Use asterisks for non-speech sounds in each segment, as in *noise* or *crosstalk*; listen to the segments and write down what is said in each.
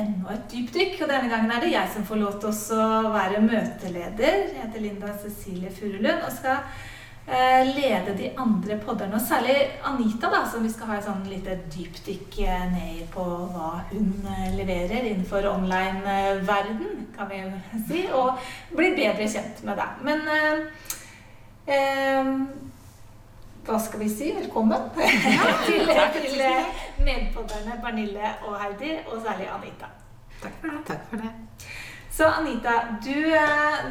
Enda et dypdykk. Og denne gangen er det jeg som får lov til å være møteleder. Jeg heter Linda Cecilie Furulund og skal eh, lede de andre podderne. Og særlig Anita, da, som vi skal ha et sånn lite dypdykk eh, ned på hva hun eh, leverer innenfor online-verden, kan vi si. Og bli bedre kjent med deg. Men eh, eh, hva skal vi si? Velkommen *laughs* til, til eh, medpodderne Pernille og Heidi, og særlig Anita. Takk for det. Takk for det. Så Anita, du, eh,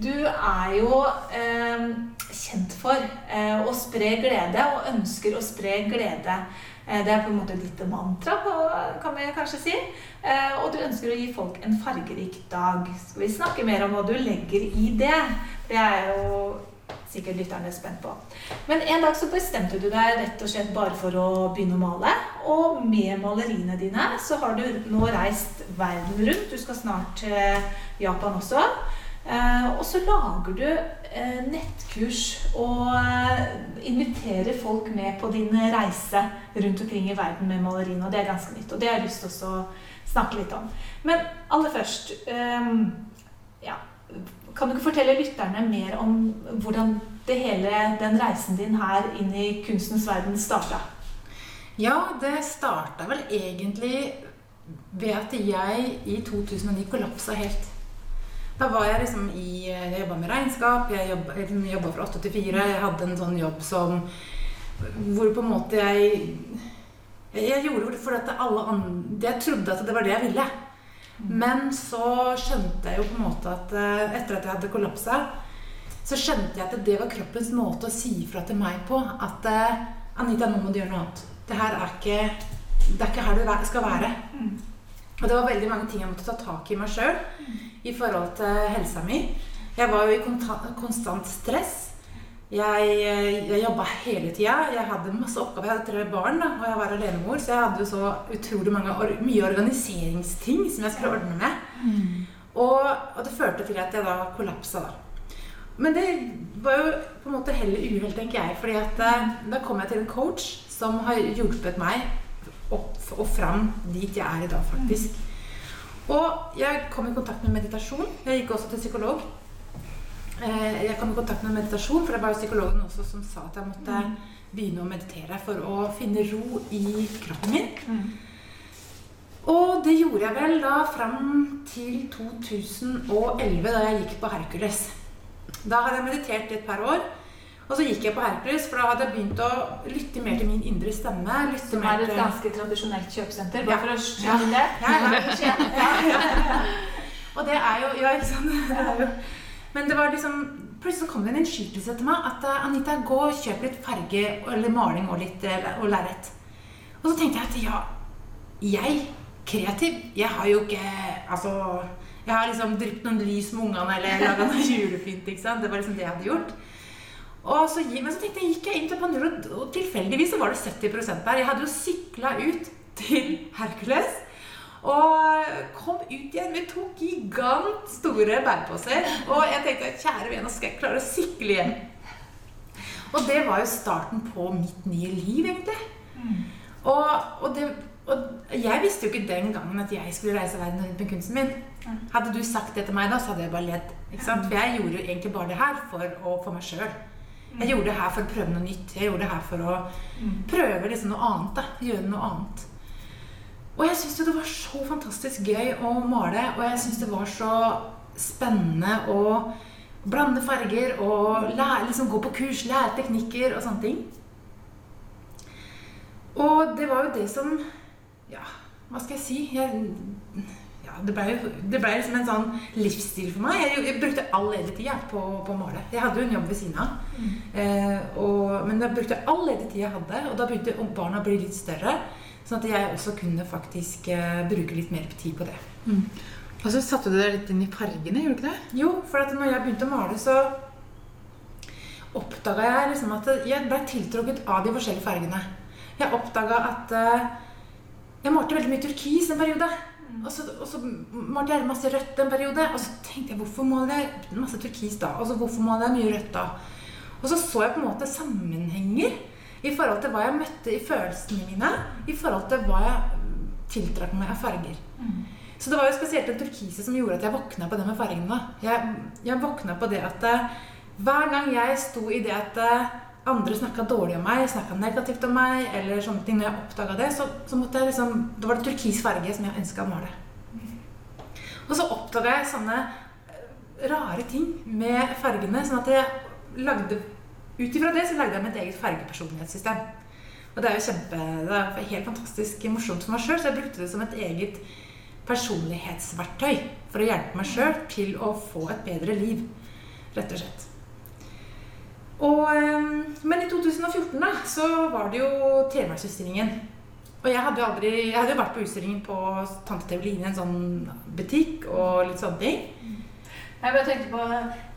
du er jo eh, kjent for eh, å spre glede, og ønsker å spre glede. Eh, det er på en måte ditt mantra, på- kan vi kanskje si. Eh, og du ønsker å gi folk en fargerik dag. Skal vi snakke mer om hva du legger i det? Det er jo sikkert lytterne er spent på. Men en dag så bestemte du deg rett og slett bare for å begynne å male. Og med maleriene dine så har du nå reist verden rundt. Du skal snart til Japan også. Eh, og så lager du eh, nettkurs og eh, inviterer folk med på din reise rundt omkring i verden med maleriene. Og det er ganske nytt. Og det har jeg lyst til å snakke litt om. Men aller først eh, ja, Kan du ikke fortelle lytterne mer om hvordan det hele, den reisen din her inn i kunstens verden starta? Ja, det starta vel egentlig ved at jeg i 2009 kollapsa helt. Da var jeg liksom i Jeg jobba med regnskap, jeg jobba, fra 8 til 4. Jeg hadde en sånn jobb som Hvor på en måte jeg Jeg gjorde det fordi at alle andre Jeg trodde at det var det jeg ville. Men så skjønte jeg jo på en måte at eh, etter at jeg hadde kollapsa, så skjønte jeg at det var kroppens måte å si ifra til meg på at eh, Anita, nå må du gjøre noe annet. Det her er ikke, det er ikke her du skal være. Og det var veldig mange ting jeg måtte ta tak i meg sjøl i forhold til helsa mi. Jeg var jo i konstant stress. Jeg, eh, jeg jobba hele tida. Jeg hadde masse oppgaver. Jeg hadde tre barn, da, og jeg var alenemor, så jeg hadde jo så utrolig mange mye organiseringsting som jeg skulle ordne med. Og, og det førte til at jeg da kollapsa, da. Men det var jo på en måte heller uhell, tenker jeg. fordi at eh, da kom jeg til en coach som har hjulpet meg opp og fram dit jeg er i dag, faktisk. Og jeg kom i kontakt med meditasjon. Jeg gikk også til psykolog. Eh, Jeg kom i kontakt med meditasjon, for det var jo psykologen også som sa at jeg måtte begynne å meditere for å finne ro i kroppen min. Og det gjorde jeg vel da fram til 2011, da jeg gikk på Hercules. Da hadde jeg meditert i et par år. Og så gikk jeg på Hercules, for da hadde jeg begynt å lytte mer til min indre stemme. Som er et ganske tradisjonelt kjøpesenter. Ja. Bare for å skjønne det. Ja, ja. *laughs* ja, ja. *laughs* Og det er jo Ja, ikke sant? Det er jo. Men det var liksom Plutselig så kom det en innskytelse til meg at eh, Anita, gå og kjøp litt farge eller maling og litt eh, og lerret. Og så tenkte jeg at ja, jeg, kreativ, jeg har jo ikke Altså Jeg har liksom dryppet noen lys med ungene eller laga noe *laughs* julepynt. ikke sant? Det var liksom det jeg hadde gjort. Og så, men så tenkte jeg, gikk jeg inn til Panduro, og tilfeldigvis så var det 70% der. Jeg hadde jo sykla ut til Hercules. Og kom ut igjen med to gigant store bærposer. Og jeg tenkte kjære vene, skal jeg klare å sykle hjem? Og det var jo starten på mitt nye liv, egentlig. Og, og, det, og jeg visste jo ikke den gangen at jeg skulle reise verden rundt med kunsten min. Hadde du sagt det til meg da, så hadde jeg bare ledd. For jeg gjorde jo egentlig bare det her for, å, for meg sjøl. Jeg gjorde det her for å prøve noe nytt. Jeg gjorde det her for å prøve liksom noe annet. da, Gjøre noe annet. Og jeg syns det var så fantastisk gøy å male, og jeg syns det var så spennende å blande farger og lære, liksom gå på kurs, lære teknikker og sånne ting. Og det var jo det som Ja, hva skal jeg si? Jeg, ja, det ble, jo, det ble liksom en sånn livsstil for meg. Jeg, jeg brukte all ledig tid på, på å male. Jeg hadde jo en jobb ved siden av. Eh, og, men jeg brukte all ledig tid jeg hadde, og da begynte barna å bli litt større. Sånn at jeg også kunne faktisk eh, bruke litt mer tid på det. Og så satte du deg litt inn i fargene, gjorde du ikke det? Jo, for at når jeg begynte å male, så oppdaga jeg liksom at jeg ble tiltrukket av de forskjellige fargene. Jeg oppdaga at eh, jeg malte veldig mye turkis en periode. Og så, og så malte jeg masse rødt en periode. Og så tenkte jeg hvorfor maler jeg masse turkis da? Og så hvorfor maler jeg mye rødt da? Og så så jeg på en måte sammenhenger i forhold til hva jeg møtte i følelsene mine, i forhold til hva jeg tiltrakk meg av farger. Så det var jo spesielt den turkise som gjorde at jeg våkna på det med fargene. Jeg, jeg våkna på det at eh, hver gang jeg sto i det at eh, andre snakka dårlig om meg, snakka negativt om meg, eller sånne ting, når jeg oppdaga det, så, så måtte jeg liksom Da var det turkis farge som jeg ønska å male. Og så oppdaga jeg sånne eh, rare ting med fargene, sånn at jeg lagde Ut ifra det så lagde jeg mitt eget fargepersonlighetssystem. Og det er jo kjempe, det er helt fantastisk morsomt for meg sjøl, så jeg brukte det som et eget personlighetsverktøy for å hjelpe meg sjøl til å få et bedre liv, rett og slett. Og, eh, men i 2014 da, så var det jo Telemarksutstillingen. Og jeg hadde jo aldri, jeg hadde jo vært på utstillingen på Tante Teveline, en sånn butikk og litt sånne ting. Jeg bare tenkte på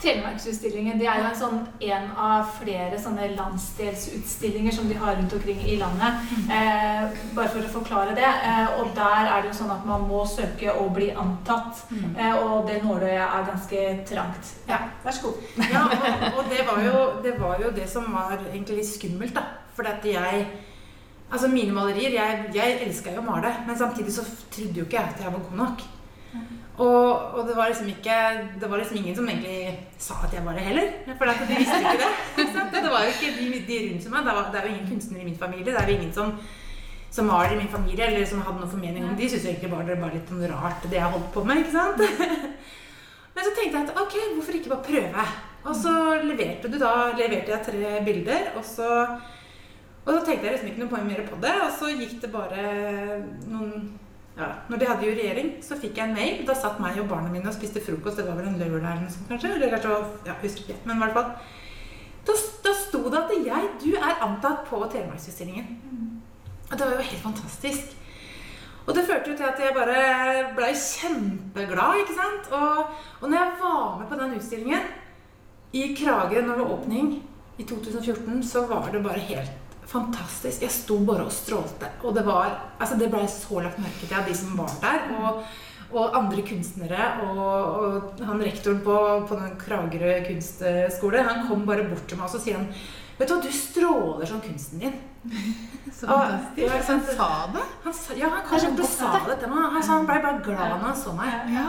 Telemarksutstillingen. Det er jo en sånn en av flere sånne landsdelsutstillinger som de har rundt omkring i landet. Eh, bare for å forklare det. Eh, og der er det jo sånn at man må søke og bli antatt. Eh, og det nåløyet er ganske trangt. Ja, vær så god. *laughs* Ja, og, og det, var jo, det var jo det som var egentlig litt skummelt, da. Fordi at jeg Altså mine malerier Jeg, jeg elska jo å male, men samtidig så trodde jo ikke jeg at jeg var god nok. Og, og det var liksom ikke Det var liksom ingen som egentlig sa at jeg var det heller. For de visste ikke det. *laughs* Det var jo ikke de, de rundt meg. Det, var, det er jo ingen kunstnere i min familie. Det er jo ingen som, som det i min familie, eller som hadde noen formening om. De syntes egentlig bare det var litt sånn rart, det jeg holdt på med. ikke sant? *laughs* Men så tenkte jeg at ok, hvorfor ikke bare prøve? Og så leverte, du da, leverte jeg tre bilder, og så og så tenkte jeg liksom ikke noe mer på det, og så gikk det bare noen ja, Når de hadde jo regjering, så fikk jeg en mail. Da satt meg og barna mine og spiste frokost. Det var vel en lørdag eller noe sånt, kanskje? Eller så, ja, husker ikke. Men i hvert fall. Da, da sto det at jeg, du er antatt på Telemarksutstillingen. Og det var jo helt fantastisk. Og det førte jo til at jeg bare blei kjempeglad, ikke sant. Og, og når jeg var med på den utstillingen i Kragerø når det var åpning i 2014, så var det bare helt fantastisk. Jeg sto bare og strålte. Og det var Altså, det ble så lagt merke til av de som var der. Og, og andre kunstnere. Og, og han rektoren på, på den Kragerø kunstskole, han kom bare bort til meg og så sier han Vet du hva, du stråler som kunsten din. *laughs* Så Og- fantastisk. ja, han sa det? Han sa, ja, han kom bort og sa det til meg. Han, han ble bare glad når han så meg. Ja.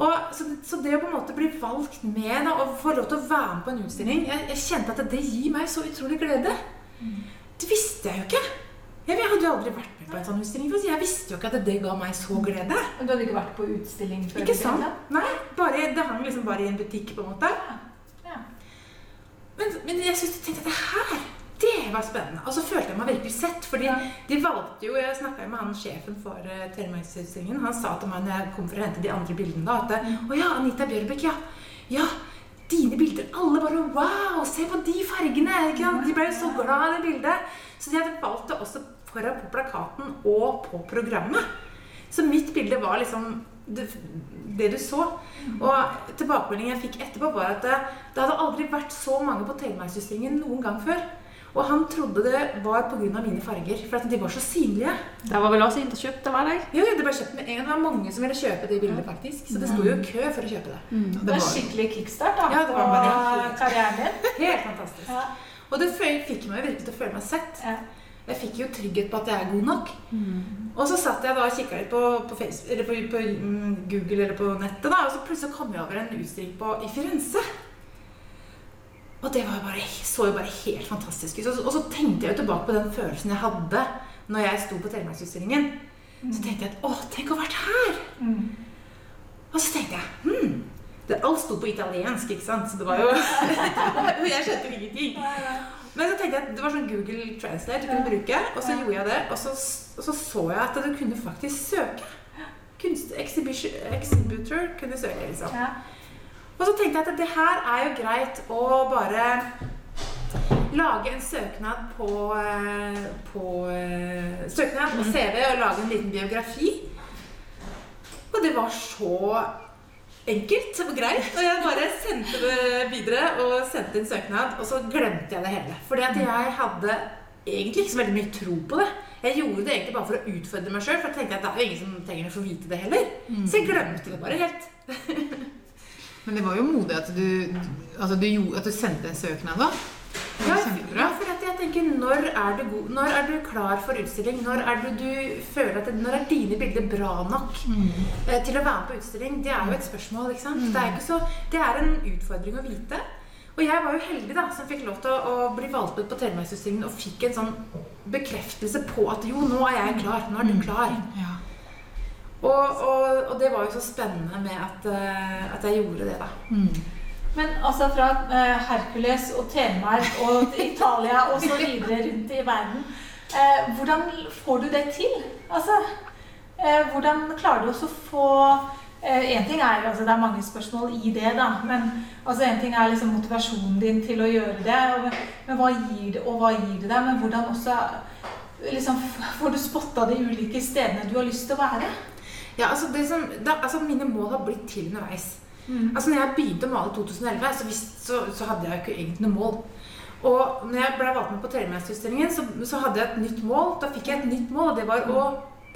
Og, så, så det å på en måte bli valgt med da, og få lov til å være med på en utstilling Jeg, jeg kjente at det gir meg så utrolig glede. Det visste jeg jo ikke. Jeg, hadde jo aldri vært med på en sånn utstilling. For jeg visste jo ikke at det ga meg så glede. Men Du hadde ikke vært på utstilling før? Ikke sant? Nei, bare, Det hang liksom bare i en butikk, på en måte. Ja. Men, men jeg synes, tenkte at det her, det var spennende. Og så følte jeg meg virkelig sett. fordi Ja. de valgte jo, Jeg snakka med han sjefen for uh, Telemarksutstillingen. Han sa til meg når jeg kom for å hente de andre bildene da, at Å ja, Anita Bjørbæk, ja. Ja, dine bilder. Alle bare Wow, se på de fargene! De ble jo så glad av det bildet. Så de hadde valgt det også foran på plakaten og på programmet. Så mitt bilde var liksom det, det du så. Og tilbakemeldingen jeg fikk etterpå, var at det, det hadde aldri vært så mange på Telemarksutstillingen noen gang før. Og han trodde det var pga. mine farger, for de var så synlige. Det var vel også innkjøpt det var deg? Jo, det ble kjøpt med en gang. Det var mange som ville kjøpe det bildet, faktisk. Så det sto jo kø for å kjøpe det. Det var skikkelig kickstart da, Ja, det var bare helt- karrieren din. *laughs* Helt fantastisk. Ja. Og det fikk meg virkelig til å føle meg sett. Ja. Jeg fikk jo trygghet på at jeg er god nok. Og så satt jeg da og kikka litt på, på, Facebook, eller på, på mm, Google eller på nettet, da, og så plutselig kom jeg over en utstilling på, i Firenze. Og det var bare, så jo bare helt fantastisk ut. Og, så- og så tenkte jeg jo tilbake på den følelsen jeg hadde når jeg sto på Telemarksutstillingen. Så tenkte jeg at å, tenk å ha vært her! Mm. Og så tenkte jeg hm, det, Alt sto på italiensk, ikke sant? Så det var jo *laughs* jeg skjønte ingenting. Men så tenkte jeg at det var sånn Google Translate du kunne bruke, og så gjorde jeg det. Og så, og så så jeg at du kunne faktisk søke. kunst, exhibitor kunne søke, liksom. Ja. Og så tenkte jeg at det her er jo greit å bare lage en søknad på, eh, på eh, Søknad og CV og lage en liten biografi. Og det var så enkelt og greit. Og jeg bare sendte det videre og sendte inn søknad, og så glemte jeg det hele. Fordi at jeg hadde egentlig ikke så veldig mye tro på det. Jeg gjorde det egentlig bare for å utfordre meg sjøl, for jeg tenkte at det er jo ingen som trenger å få vite det heller. Så jeg glemte det bare helt. *laughs* Men det var jo modig at du, altså du, at du sendte en søknad, da. Ja, ja, for jeg tenker, når er, du god, når er du klar for utstilling? Når er du, du føler at det, når er dine bilder bra nok eh, til å være med på utstilling? Det er jo et spørsmål. ikke sant? Det, er ikke så, det er en utfordring å vite. Og jeg var jo heldig da, som fikk lov til å, å bli valgt ut på Telemarksutstillingen og fikk en sånn bekreftelse på at jo, nå er jeg klar. Nå er du klar. Ja. Og, og, og det var jo så spennende med at, eh, at jeg gjorde det, da. Mm. Men altså fra eh, Hercules og Telemark og Italia og så videre rundt i verden eh, Hvordan får du det til? Altså, eh, hvordan klarer du også å få eh, En ting er altså Det er mange spørsmål i det, da. Men altså, en ting er liksom motivasjonen din til å gjøre det. Og, men hva gir det, og hva gir det deg? Men hvordan også liksom, får du spotta de ulike stedene du har lyst til å være? Ja, altså, det som, da, altså Mine mål har blitt til underveis. Mm. Altså når jeg begynte å male i 2011, så, visst, så, så hadde jeg jo ikke egentlig noe mål. Og når jeg ble valgt med på Telemarksutstillingen, så, så hadde jeg et nytt mål. Da fikk jeg et nytt mål, og det var å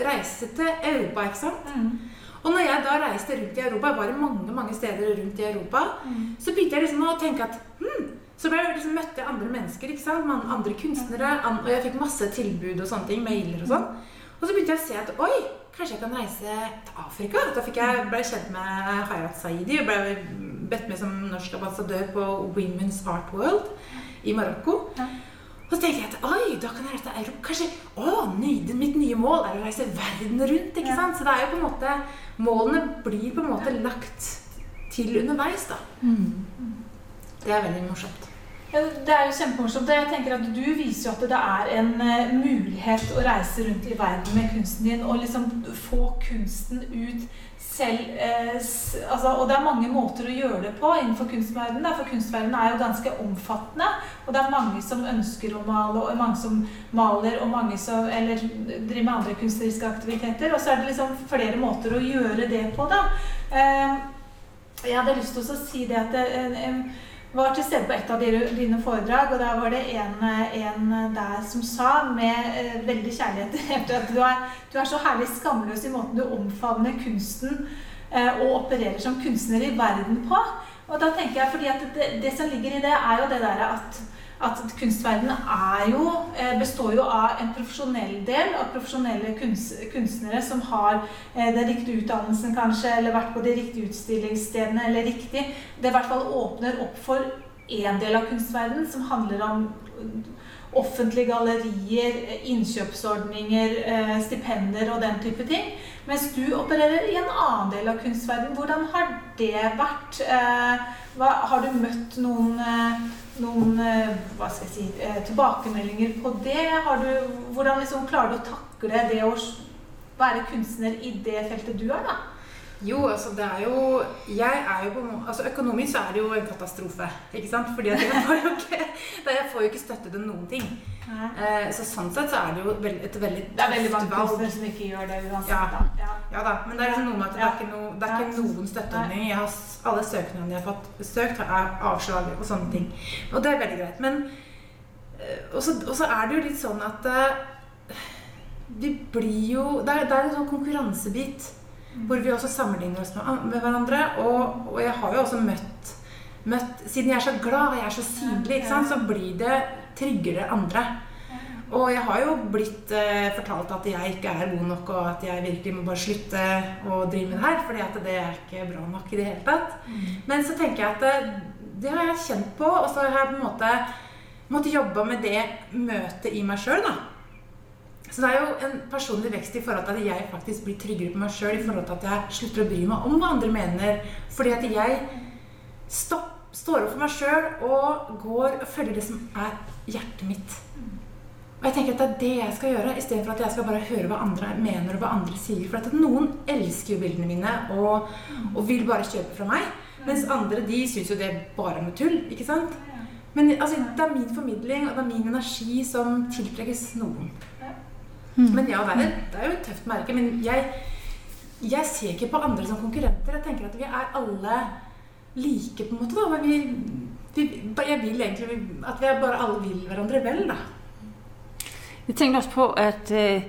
reise til Europa. ikke sant? Mm. Og når jeg da reiste rundt i Europa, jeg var i mange mange steder rundt i Europa, Mm. så begynte jeg liksom å tenke at hm, Så ble jeg liksom møtte jeg andre mennesker, ikke sant? Andre kunstnere, og jeg fikk masse tilbud og sånne ting, mailer og sånn. Og så begynte jeg å se at oi, kanskje jeg kan reise til Afrika? Da fikk jeg, ble jeg kjent med Hayat Saidi ble bedt med som norsk ambassadør på Women's Art World i Marokko. Ja. Og så tenkte jeg at oi, da kan jeg reise til Europa. Kanskje å, ny- mitt nye mål er å reise verden rundt. ikke Ja. sant? Så det er jo på en måte Målene blir på en måte lagt til underveis, da. Mm. Det er veldig morsomt. Ja, Det er jo kjempemorsomt. Jeg tenker at Du viser jo at det er en eh, mulighet å reise rundt i verden med kunsten din og liksom få kunsten ut selv. eh, altså, og det er mange måter å gjøre det på innenfor kunstverdenen. For kunstverdenen er jo ganske omfattende. Og det er mange som ønsker å male, og mange som maler, og mange som eller driver med andre kunstneriske aktiviteter. Og så er det liksom flere måter å gjøre det på, da. Eh, jeg hadde lyst til å si det at eh, eh, var til stede på et av dine, foredrag, og der var det en, en der som sa med eh, veldig kjærlighet *laughs* at du er, du er så herlig skamløs i måten du omfavner kunsten eh, og opererer som kunstner i verden på. Og da tenker jeg, fordi det, det som ligger i det, er jo det der at, at kunstverdenen er jo, eh, består jo av en profesjonell del av profesjonelle kunst, kunstnere som har eh, den riktige utdannelsen kanskje, eller vært på de riktige utstillingsstedene, eller riktig det i hvert fall åpner opp for en del av kunstverdenen som handler om offentlige gallerier, innkjøpsordninger, eh, stipender og den type ting. Mens du opererer i en annen del av kunstverdenen. Hvordan har det vært? Eh, Hva, har du møtt noen, eh, noen eh, si, tilbakemeldinger på det? Du, hvordan liksom klarer du å takle det å være kunstner i det feltet du er, da? Jo, altså det er jo Jeg er jo på Altså Økonomisk så er det jo en katastrofe. ikke sant? Fordi at jeg får jo ikke, *laughs* jeg får jo ikke støtte til noen ting. Eh, så sånn sett så er det jo veld, et veldig Det er veldig mange kunstnere som ikke gjør det uansett. Ja. Da. Ja. Ja da, men det er liksom noe med at det er ikke, no, det er ikke noen støtteordninger. Har, alle søknadene jeg har fått søkt, er avslag og sånne ting. Og det er veldig greit. Men eh, Og så er det jo litt sånn at eh, vi blir jo Det er, det er en sånn konkurransebit hvor vi også sammenligner oss med, med hverandre. Og, og jeg har jo også møtt, møtt Siden jeg er så glad og jeg er så synlig, sant, så blir det tryggere andre. Og jeg har jo blitt eh, fortalt at jeg ikke er god nok, og at jeg virkelig må bare slutte å drive med det her, fordi at det er ikke bra nok i det hele tatt. Men så tenker jeg at det, det har jeg kjent på, og så har jeg på en måte måttet jobbe med det møtet i meg sjøl, da. Så det er jo en personlig vekst i forhold til at jeg faktisk blir tryggere på meg sjøl, i forhold til at jeg slutter å bry meg om hva andre mener. Fordi at jeg stopp, står opp for meg sjøl og går og følger det som er hjertet mitt. Og jeg tenker at det er det jeg skal gjøre, istedenfor at jeg skal bare høre hva andre mener og hva andre sier. For at noen elsker jo bildene mine og, og vil bare kjøpe fra meg. Mens andre de syns jo det bare er noe tull. ikke sant? Men altså, det er min formidling og det er min energi som tiltrekkes noen. Men ja, det er, det er jo et tøft merke. Men jeg, jeg ser ikke på andre som konkurrenter. Jeg tenker at vi er alle like, på en måte. da, men vi, vi, Jeg vil egentlig at vi bare alle vil hverandre vel, da. Jeg tenkte også på, at øh,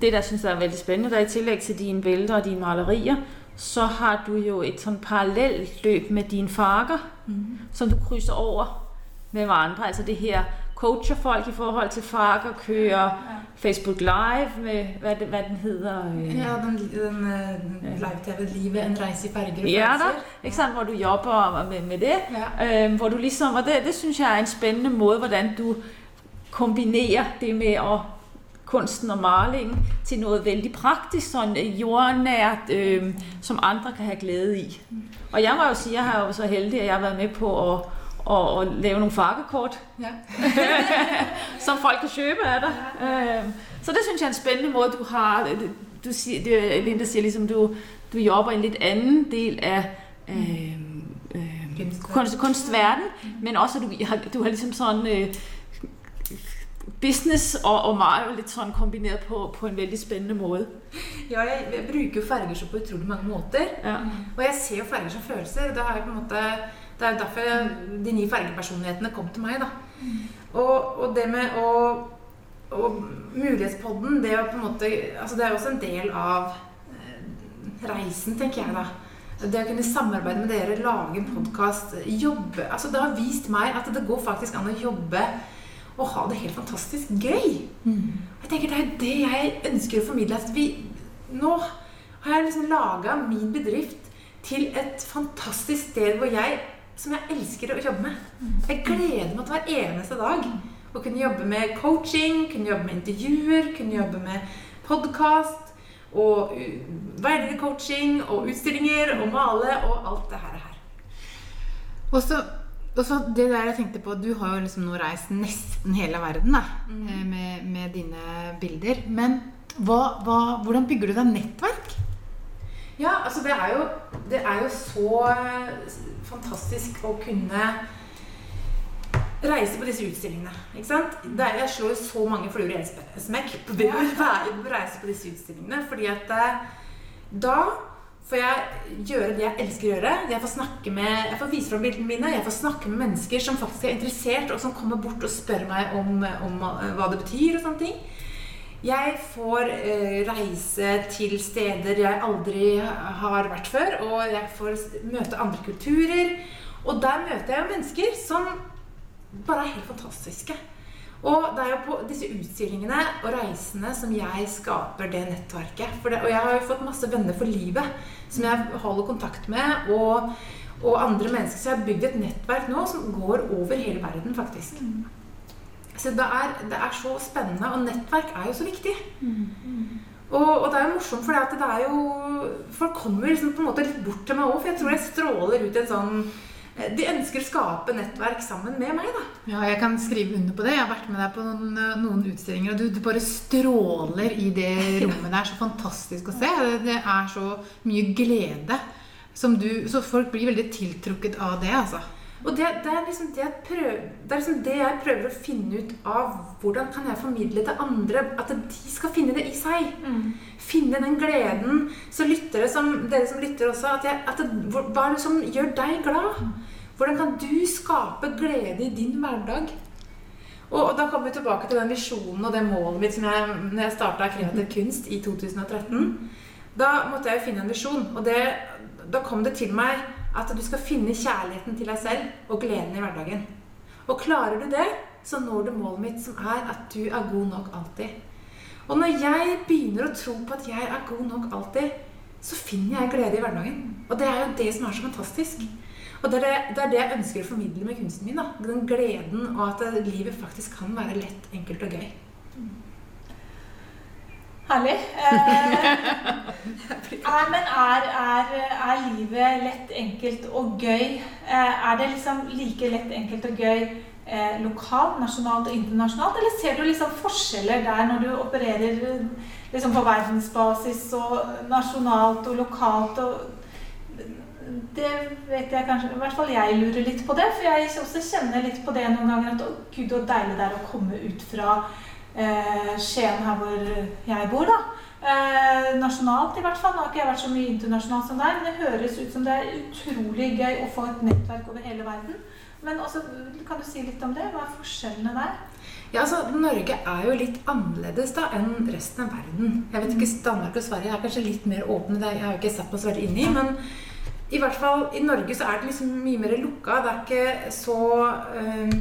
det, der synes jeg er veldig spennende, der i tillegg til dine bilder og dine malerier, så har du jo et sånn parallelt løp med dine farger, Mm. som du krysser over med hverandre. Altså det her coacher folk i forhold til fag og kører Facebook Live med, hvad, det, hvad den hedder. øh, Ja, den, den eh, live-TV 'Livet en reise i farger Ja, da, ikke sant, hvor du jobber med, med det. Ja. Øh, hvor du ligesom, og det, det synes jeg er en spændende måde, hvordan du kombinerer det med at kunsten og malingen til noget vældig praktisk, sådan øh, jordnært, øh, som andre kan have glæde i. Og jeg må jo sige, jeg har jo så heldig, at jeg har været med på at, at, og lave nogle farvekort, Ja. *laughs* som folk kan købe af dig. Ja. så det synes jeg er en spændende måde, du har. Du siger, det, Linda siger ligesom, du, du jobber i en lidt anden del af øh, øh, kunst, kunstverden, men også at du har, du har ligesom sådan øh, business og, og Mario lidt sådan kombineret på, på en veldig spændende måde. Ja, jeg, jeg bruker jo farger så på utrolig mange måter. Ja. Og jeg ser jo farger som følelser. Det, har jeg på en måte, det er jo derfor jeg, de ni fargepersonlighetene kom til meg. da. Og, og det med å og Mulighetspodden, det, er jo på en måte, altså det er jo også en del av eh, reisen, tenker jeg da. Det å kunne samarbeide med dere, lage en podkast, jobbe altså Det har vist meg at det går faktisk an å jobbe og ha det helt fantastisk gøy. Jeg tenker Det er det jeg ønsker å formidle. At vi, nå har jeg liksom laga min bedrift til et fantastisk sted hvor jeg, som jeg elsker å jobbe med. Jeg gleder meg til hver eneste dag. Å kunne jobbe med coaching, kunne jobbe med intervjuer, kunne jobbe med podkast og uh, og utstillinger og male og alt det her. her. Og så, og så det der jeg tenkte på Du har jo liksom nå reist nesten hele verden da, mm. med, med dine bilder. Men hva, hva, hvordan bygger du deg nettverk? Ja, altså det er jo, det er jo så eh, fantastisk å kunne reise på disse utstillingene. Ikke sant? Er, jeg slår jo så mange fluer i en smekk det å reise på disse utstillingene. Fordi at eh, da får jeg gjøre det jeg elsker å gjøre. Jeg får snakke med, jeg får vise fram bildene mine. Jeg får snakke med mennesker som faktisk er interessert, og som kommer bort og spør meg om, om eh, hva det betyr og sånne ting. Jeg får eh, reise til steder jeg aldri har vært før, og jeg får møte andre kulturer. Og der møter jeg jo mennesker som bare er helt fantastiske. Og det er jo på disse utstillingene og reisene som jeg skaper det nettverket. Det, og jeg har jo fått masse venner for livet som jeg holder kontakt med. Og, og andre mennesker. Så jeg har bygd et nettverk nå som går over hele verden, faktisk. Så det er, det er så spennende, og nettverk er jo så viktig. Og, og det er jo morsomt, for det er jo Folk kommer liksom på en måte litt bort til meg òg, for jeg tror jeg stråler ut en sånn De ønsker å skape nettverk sammen med meg, da. Ja, jeg kan skrive under på det. Jeg har vært med deg på noen, noen utstillinger, og du, du bare stråler i det *laughs* rommet. Det er så fantastisk å se. Det, det er så mye glede. Som du, så folk blir veldig tiltrukket av det, altså. Og det, det, er liksom det, prøver, det er liksom det jeg prøver å finne ut av. Hvordan kan jeg formidle til andre at de skal finne det i seg? Finne den gleden. Så lyttere som dere som lytter også, at jeg, at det, hva er det som gjør deg glad? Hvordan kan du skape glede i din hverdag? Og, og da kommer vi tilbake til den visjonen og det målet mitt som jeg, når jeg starta Kreativ kunst i 2013. Da måtte jeg jo finne en visjon, og det, da kom det til meg at du skal finne kjærligheten til deg selv og gleden i hverdagen. Og klarer du det, så når du målet mitt, som er at du er god nok alltid. Og når jeg begynner å tro på at jeg er god nok alltid, så finner jeg glede i hverdagen. Og det er jo det som er så fantastisk. Og det er det, det, jeg ønsker å formidle med kunsten min. da. Den gleden, og at livet faktisk kan være lett, enkelt og gøy. Herlig. *laughs* Eh, men er, er, er livet lett, enkelt og gøy? Eh, er det liksom like lett, enkelt og gøy eh, lokalt, nasjonalt og internasjonalt? Eller ser du liksom forskjeller der når du opererer liksom på verdensbasis og nasjonalt og lokalt? og det vet jeg kanskje I hvert fall jeg lurer litt på det. For jeg også kjenner litt på det noen ganger at å, gud, så deilig det er å komme ut fra Skien, her hvor jeg bor, da. Eh, nasjonalt i hvert fall. Nå har ikke jeg vært så mye internasjonalt som deg, men det høres ut som det er utrolig gøy å få et nettverk over hele verden. Men også, kan du si litt om det? Hva er forskjellene der? Ja, altså, Norge er jo litt annerledes da enn resten av verden. Jeg vet ikke, Danmark og Sverige er kanskje litt mer åpne. Det jeg har ikke sett meg så veldig inn i. Men i hvert fall i Norge så er det liksom mye mer lukka. Det er ikke så øh,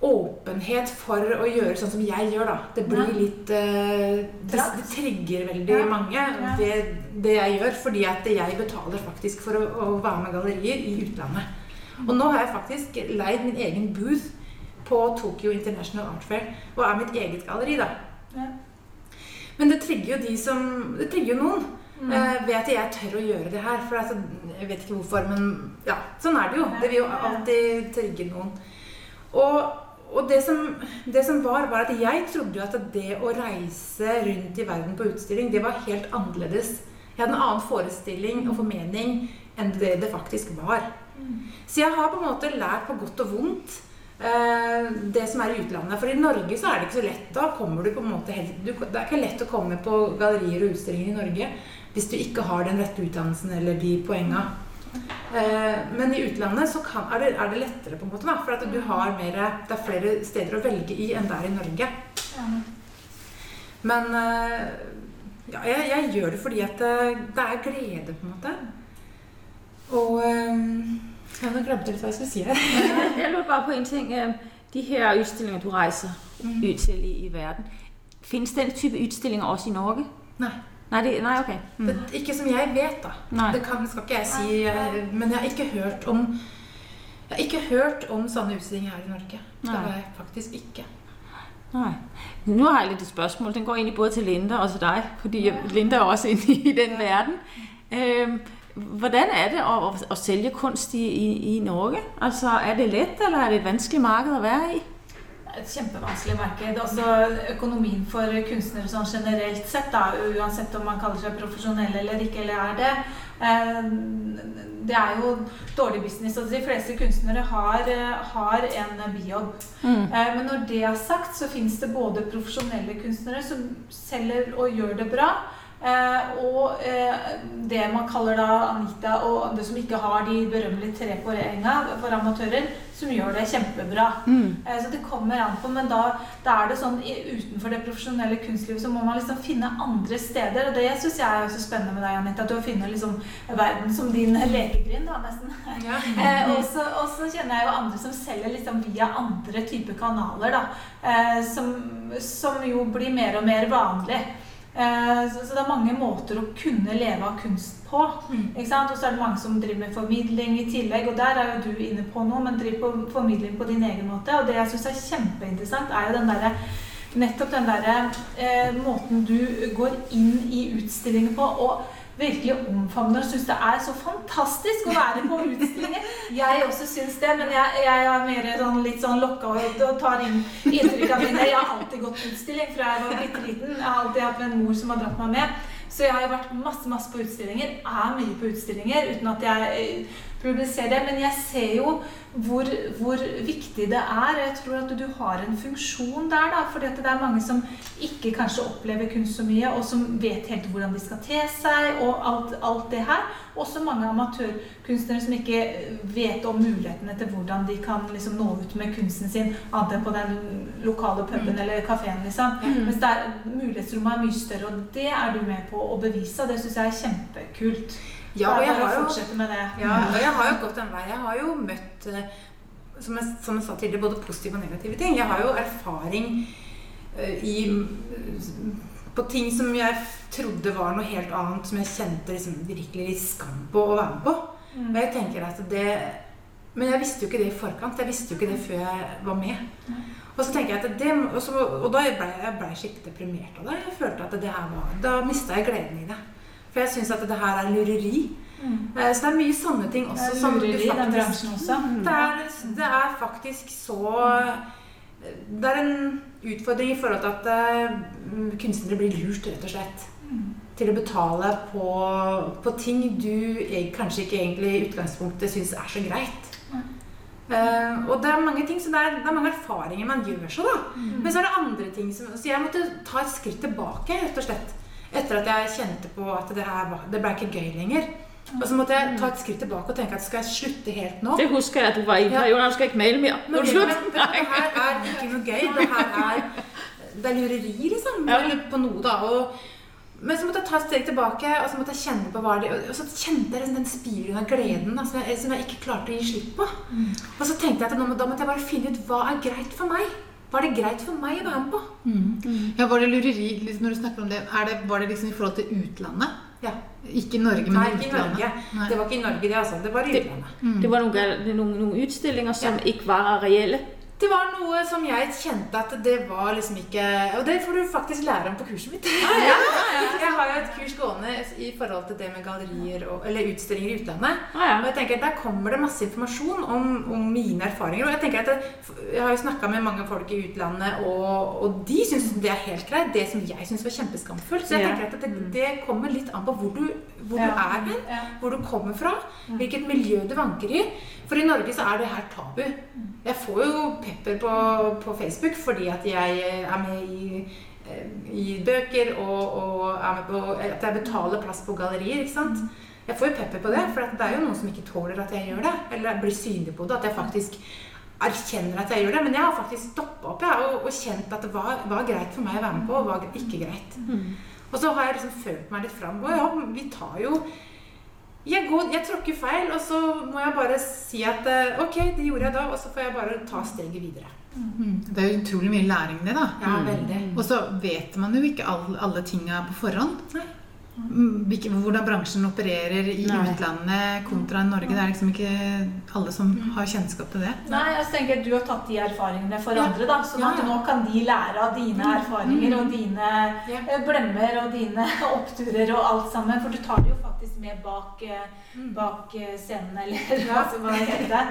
åpenhet for å gjøre sånn som jeg gjør, da. Det blir litt uh, det, det trigger veldig Ja. mange Ja. ved det jeg gjør, fordi at jeg betaler faktisk for å, å være med gallerier i utlandet. Og nå har jeg faktisk leid min egen booth på Tokyo International Art Fair og er mitt eget galleri, da. Ja. Men det trigger jo de som Det trigger jo noen. Mm. Uh, ved at jeg tør å gjøre det her. For altså, jeg vet ikke hvorfor, men ja, sånn er det jo. Det vil jo alltid trigge noen. Og, og det, som, det som var, var at jeg trodde jo at det å reise rundt i verden på utstilling, det var helt annerledes. Jeg hadde en annen forestilling og formening enn det det faktisk var. Så jeg har på en måte lært på godt og vondt eh, det som er i utlandet. For i Norge så er det ikke så lett. Da kommer du på en måte helt, du, Det er ikke lett å komme på gallerier og utstillinger i Norge hvis du ikke har den rette utdannelsen eller de poenga. Eh, men i utlandet så kan, er, det, er det lettere, på en måte, da, for at du har mer, det er flere steder å velge i enn det er i Norge. Men eh, ja, jeg, jeg gjør det fordi at det, det er glede, på en måte. Og eh, ja, Nå glemte jeg litt hva jeg skulle si her. *laughs* Jeg lurer bare på en ting. De her utstillingene du reiser ut til i, i verden, fins den type utstillinger også i Norge? Nei. Nej, de, nei okay. Mm. Det, ikke som jeg vet, da. Nei. Det kan, skal ikke jeg si. eh, Men jeg har ikke hørt om jeg har ikke hørt om sånne utstillinger her i Norge. Det har jeg faktisk ikke. Nei. Nå har jeg litt et spørgsmål. Den går egentlig både til Linda og til deg. fordi Linda er også inne i den verden. Hvordan er det å, å, å sælge kunst i, i, i Norge? Altså, er det lett, eller er det et vanskelig marked å være i? Et kjempevanskelig marked. Altså Økonomien for kunstnere sånn generelt sett, da, uansett om man kaller seg profesjonell eller ikke, eller er det eh, Det er jo dårlig business. Altså, de fleste kunstnere har, har en bijobb. Mm. Eh, Men når det er sagt, så fins det både profesjonelle kunstnere som selger og gjør det bra, og eh, det man kaller da Anita og andre som ikke har de berømmelige tre poenga for amatører, som gjør det kjempebra. Mm. Eh, Så det kommer an på, men da, da er det sånn i- utenfor det profesjonelle kunstlivet så må man liksom finne andre steder. Og det syns jeg er så spennende med deg, Anita, at du har funnet liksom verden som din lekegrind, da, nesten. *laughs* Eh, og, så, og så kjenner jeg jo andre som selger liksom via andre typer kanaler, da. Eh, som, som jo blir mer og mer vanlig. Eh, så, så det er mange måter å kunne leve av kunst på. Mm. Og så er det mange som driver med formidling i tillegg, og der er jo du inne på noe, men driver på formidling på din egen måte. Og det jeg syns er kjempeinteressant, er jo den derre Nettopp den derre eh, måten du går inn i utstillinger på. og virkelig omfavner og syns det er så fantastisk å være på utstillinger. Jeg også syns det, men jeg, jeg er mer sånn, litt sånn lokka og, tar inn inntrykk av mine. Jeg har alltid gått på utstilling fra jeg var bitte liten. Jeg har alltid hatt en mor som har dratt meg med. Så jeg har vært masse masse på utstillinger. Er mye på utstillinger uten at jeg det. Men jeg ser jo hvor, hvor viktig det er. Jeg tror at du har en funksjon der. da, fordi det er mange som ikke kanskje opplever kunst så mye, og som vet helt hvordan de skal te seg, og alt, alt det her. Også mange amatørkunstnere som ikke vet om mulighetene til hvordan de kan liksom nå ut med kunsten sin, annet enn på den lokale puben eller kafeen. Liksom. Mm. Mens det er, mulighetsrommet er mye større, og det er du med på å bevise. og Det syns jeg er kjempekult. Ja, og jeg har jo. Ja, og jeg har jo gått en vei. Jeg har jo møtt eh, som jeg, som jeg sa tidligere, både positive og negative ting. Jeg har jo erfaring eh, i, på ting som jeg trodde var noe helt annet, som jeg kjente liksom virkelig litt skam på å være med på. Mm. Og jeg tenker at det Men jeg visste jo ikke det i forkant. Jeg visste jo ikke det før jeg var med. Og så tenker jeg at det, og, så, og da ble jeg ble skikkelig deprimert av det. Jeg følte at det her var Da mista jeg gleden i det. For jeg syns at det her er lureri. Mm. Så det er mye sånne ting Det også er som lureri i den bransjen også. det er, det er faktisk så Det er en utfordring i forhold til at eh, kunstnere blir lurt, rett og slett. Til å betale på, på ting du e- kanskje ikke egentlig i utgangspunktet syns er så greit. Uh, og det er mange ting, så det er, det er mange erfaringer man gjør så, da. Men så er det andre ting som Så jeg måtte ta et skritt tilbake, rett og slett. Etter at jeg kjente på at det her var, det ble ikke gøy lenger. Og så måtte jeg ta et skritt tilbake og tenke at skal jeg slutte helt nå? Det husker jeg, at du var i en Ja. skal ikke maile mer? Men er det her er ikke noe gøy. Det her er, det er lureri, liksom. Ja. På noe, da. Og, men så måtte jeg ta et steg tilbake, og så måtte jeg kjenne på hva det Og så kjente jeg liksom den spiren av gleden da, som, jeg, som jeg ikke klarte å gi slipp på. Og så tenkte jeg at nå, da måtte jeg bare finne ut hva er greit for meg. Hva er det greit for meg å være med på? Ja, Var det lureri liksom, når du snakker om det, er det Var det liksom i forhold til utlandet? Ja. Ikke Norge, men Nei, ikke i utlandet? Norge. Nei. Det var ikke i Norge, det, altså. Det var i Det- utlandet. Det var noen, noen, noen utstillinger som Ja. ikke var reelle. Det var noe som jeg kjente at det var liksom ikke Og det får du faktisk lære om på kurset mitt. *laughs* Jeg har jo et kurs gående i forhold til det med gallerier og, eller utstillinger i utlandet. Ah, ja. Og jeg tenker at Der kommer det masse informasjon om, om mine erfaringer. Og Jeg tenker at jeg, jeg har jo snakka med mange folk i utlandet, og, og de syns det er helt greit. Det som jeg syns var kjempeskamfullt. Så jeg tenker at det, det kommer litt an på hvor du, hvor du er hen Ja. hvor du kommer fra, hvilket miljø du vanker i. For i Norge så er det her tabu. Jeg får jo pepper på, på Facebook fordi at jeg er med i, eh, i bøker og, og på at jeg betaler plass på gallerier. ikke sant? Jeg får jo pepper på det, for det er jo noen som ikke tåler at jeg gjør det. Eller blir synlig på det. At jeg faktisk erkjenner at jeg gjør det. Men jeg har faktisk stoppa opp jeg, og, og kjent at det var, var greit for meg å være med på, og var ikke greit. Og så har jeg liksom følt meg litt fram. Og ja, vi tar jo jeg, går, jeg tråkker feil, og så må jeg bare si at eh, ok, det gjorde jeg da, og så får jeg bare ta steget videre. Mm. Det er jo utrolig mye læring, det, da. Ja, veldig. Og så vet man jo ikke alle, alle tinga på forhånd. Nei. Mm, hvordan bransjen opererer i Nei. utlandet kontra Norge. Det er liksom ikke alle som har kjennskap til det. Nei, jeg tenker at Du har tatt de erfaringene for Ja. andre, da, sånn Ja, at ja. nå kan de lære av dine erfaringer og dine Ja. eh, blemmer og dine *laughs* oppturer og alt sammen. For du tar det jo faktisk med bak, eh, bak eh, scenen, eller *laughs* hva som hva *laughs* det.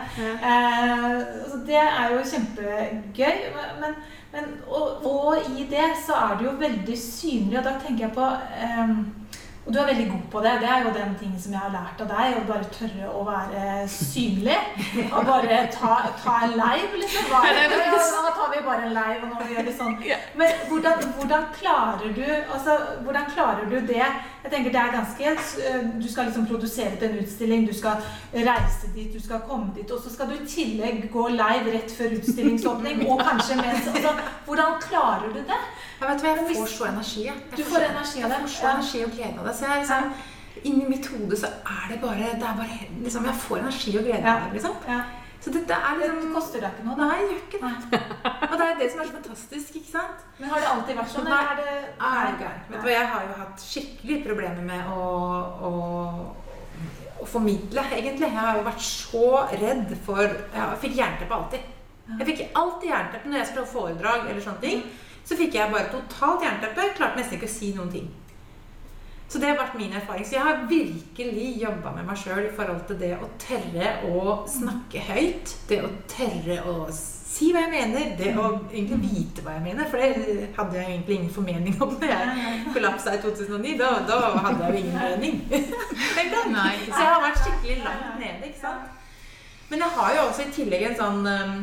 Eh, så det er jo kjempegøy. Men, men, og, og i det så er det jo veldig synlig, og da tenker jeg på eh, og du er veldig god på det. Det er jo den tingen som jeg har lært av deg. Å bare tørre å være synlig. Og bare ta, ta en live, liksom. Bare, ja, nå tar vi bare en live, og nå gjør vi sånn. Men hvordan, hvordan klarer du altså, hvordan klarer du det? Jeg tenker det er ganske øh, Du skal liksom produsere til en utstilling, du skal reise dit, du skal komme dit, og så skal du i tillegg gå live rett før utstillingsåpning. Og kanskje mens altså, Hvordan klarer du det? Jeg vet hva, jeg får så energi. jeg. får, Du får energi av det. Jeg får så energi og glede av det. Så jeg liksom, inni mitt hode så er det bare, det er bare liksom, Jeg får energi og glede av det, liksom. Ja. Så dette er Det liksom koster deg ikke noe. Nei, det gjør ikke det. Og det er det som er så fantastisk, ikke sant? Men har det alltid vært sånn? Nei, er det Er det gærent. Vet du jeg har jo hatt skikkelig problemer med å, å, å formidle, egentlig. Jeg har jo vært så redd for Jeg fikk jernteppe alltid. Jeg fikk alltid jernteppe når jeg skulle ha foredrag eller sånne ting. Så fikk jeg bare totalt jernteppe. Klarte nesten ikke å si noen ting. Så det har vært min erfaring. Så jeg har virkelig jobba med meg sjøl i forhold til det å tørre å snakke høyt. Det å tørre å si hva jeg mener. Det å egentlig vite hva jeg mener. For det hadde jeg egentlig ingen formening om når jeg kollapsa i 2009. Da, da hadde jeg jo ingen mening. *laughs* Så jeg har vært skikkelig langt nede. ikke sant? Men jeg har jo også i tillegg en sånn um,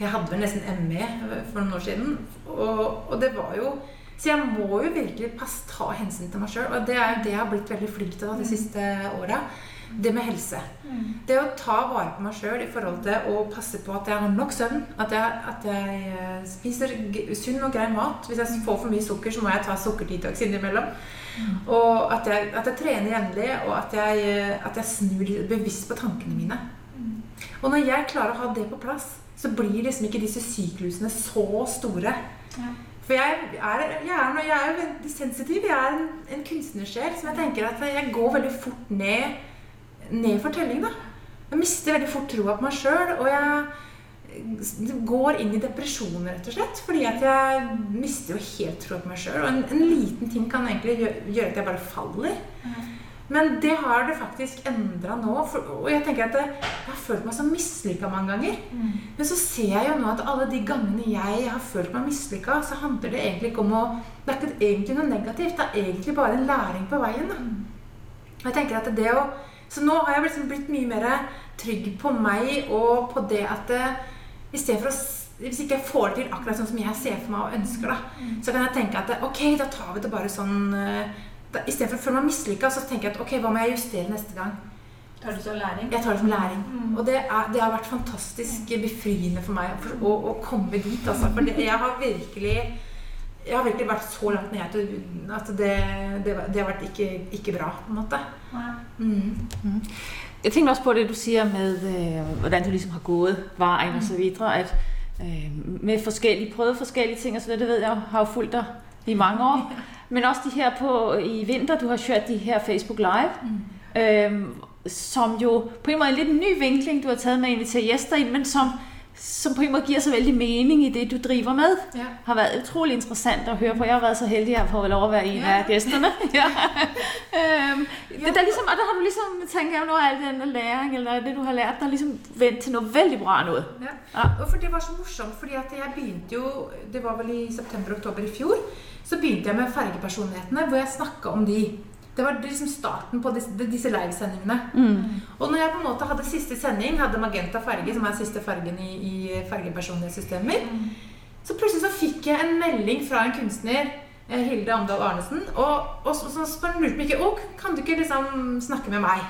Jeg hadde vel nesten ME for noen år siden. Og, og det var jo Så jeg må jo virkelig pass, ta hensyn til meg sjøl. Og det er jo det jeg har blitt veldig flink til da, de siste åra. Det med helse. Det å ta vare på meg sjøl i forhold til å passe på at jeg har nok søvn. At jeg, at jeg eh, spiser sunn og grei mat. Hvis jeg får for mye sukker, så må jeg ta sukkerdetox innimellom. Og at jeg, at jeg trener jevnlig, og at jeg, eh, at jeg snur bevisst på tankene mine. Og når jeg klarer å ha det på plass, så blir liksom ikke disse syklusene så store. For jeg er, jeg er, jeg er jo veldig sensitiv. Jeg er en, en kunstnersjel som jeg tenker at jeg går veldig fort ned, ned for telling. da. Jeg mister veldig fort troa på meg sjøl, og jeg går inn i depresjon, rett og slett. Fordi at jeg mister jo helt troa på meg sjøl. Og en, en liten ting kan egentlig gjøre, gjøre at jeg bare faller. Men det har det faktisk endra nå. For, og jeg tenker at det, jeg har følt meg så mislykka mange ganger. Men så ser jeg jo nå at alle de gangene jeg har følt meg mislykka, så handler det egentlig ikke om å Det er ikke egentlig noe negativt. Det er egentlig bare en læring på veien. Da. Og jeg tenker at det å Så nå har jeg liksom blitt mye mer trygg på meg og på det at det, i stedet for å hvis ikke jeg får det til akkurat sånn som jeg ser for meg og ønsker, da, så kan jeg tenke at ok, da tar vi det bare sånn eh, da, I stedet for å føle meg mislykka, så tenker jeg at ok, hva må jeg justere neste gang? Tar du som læring? Jeg tar det som læring. Og det, er, det har vært fantastisk befriende for meg for, å, å komme dit. Altså. For det, jeg har virkelig jeg har virkelig vært så langt nede at- at det, det, det har vært ikke, ikke bra, på en måte. Mm. Jeg tænker også på det, du sier med, øh, hvordan du ligesom har gået vejen og så videre, at øh, med forskellige, prøvet forskellige ting og så videre, det ved jeg har jo fulgt dig i mange år. Men også de her på, i vinter, du har kjørt de her Facebook Live, øh, som jo på en måte er litt en ny vinkling, du har taget med at invitere gjester i, men som, som på en måde giver så vældig mening i det, du driver med. Ja. Har været utrolig interessant at høre på. Jeg har været så heldig, at jeg får lov at være en Ja. af gæsterne. *laughs* ja. øhm, det, der er ligesom, og der har du ligesom, tænker jeg, nu al den der læring, eller det du har lært, der har ligesom vendt til noget vældig bra noget. Ja. Ja. Og for det var så morsomt, fordi at jeg begynte jo Det var vel i september-oktober i fjor. Så begynte jeg med fargepersonlighetene, hvor jeg snakka om de. Det var liksom starten på disse, disse livesendingene. Mm. Og når jeg på en måte hadde siste sending, hadde magenta farge, som er siste fargen i, i fargepersonlighetssystemer, så plutselig så fikk jeg en melding fra en kunstner, eh, Hilde Amdal Arnesen, og, og han lurte meg ikke kan du ikke liksom snakke med meg?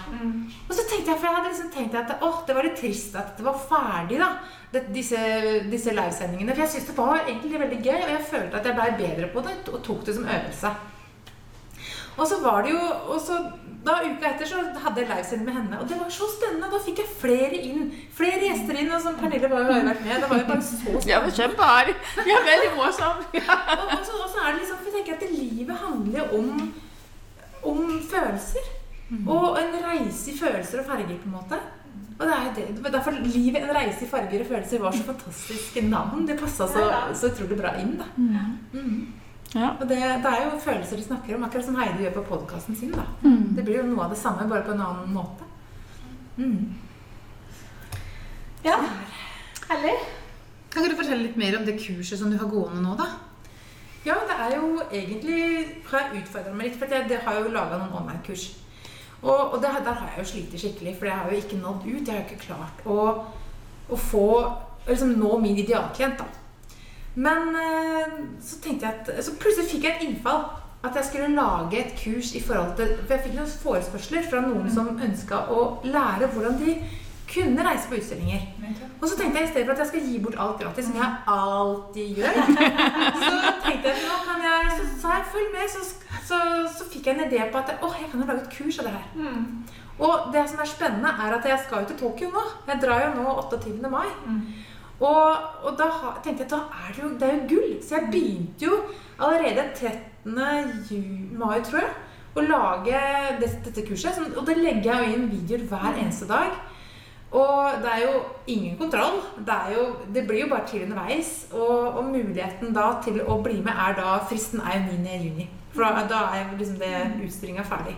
Og så tenkte jeg, for jeg hadde liksom tenkt at åh, det var litt trist at det var ferdig, da. Det, disse, disse livesendingene. For jeg syntes det var egentlig veldig gøy, og jeg følte at jeg blei bedre på det og tok det som øvelse. Og så var det jo og så da Uka etter så hadde jeg livesending med henne, og det var så spennende. Da fikk jeg flere inn. Flere gjester inn. Og som Pernille var jo har vært med. Det var jo bare så spennende. Jeg var kjempeartig. Er veldig morsom. *laughs* Ja. Og, og, så, og så er det liksom, for jeg tenker at livet handler jo om, om følelser. Og en reise i følelser og farger, på en måte. Og det er det, det derfor livet, en reise i farger og følelser var så fantastisk navn. Det passa så, så utrolig bra inn, da. Mm. Ja. Og det, det er jo følelser du snakker om, akkurat som Heidi gjør på podkasten sin. da. Det blir jo noe av det samme, bare på en annen måte. Mm. Ja. Herlig. Kan ikke du fortelle litt mer om det kurset som du har gående nå, da? Ja, det er jo egentlig har jeg utfordra meg litt, for jeg, det har jo laga noen online-kurs. Og, og det, der har jeg jo slitt skikkelig, for jeg har jo ikke nådd ut. Jeg har jo ikke klart å, å få liksom nå min idealklient, da. Men eh, så tenkte jeg at Så plutselig fikk jeg et innfall. At jeg skulle lage et kurs i forhold til For jeg fikk noen forespørsler fra noen som ønska å lære hvordan de kunne reise på utstillinger. Og så tenkte jeg i stedet for at jeg skal gi bort alt gratis, som jeg alltid gjør, *laughs* så tenkte jeg nå kan jeg, så sa jeg følg med, så, så, så fikk jeg en idé på at åh, jeg kan jo lage et kurs av det her. Og det som er spennende, er at jeg skal jo til Tokyo nå. Jeg drar jo nå 28. mai. Og, og da tenkte jeg da er det jo, det er jo gull. Så jeg begynte jo allerede 13. Mai, tror jeg, å lage det, dette kurset. Og det legger jeg jo inn videoer hver eneste dag. Og det er jo ingen kontroll. Det, jo, det blir jo bare til underveis. Og, og muligheten da til å bli med er da Fristen er jo 9. juni. For da, da er liksom det utstillinga ferdig.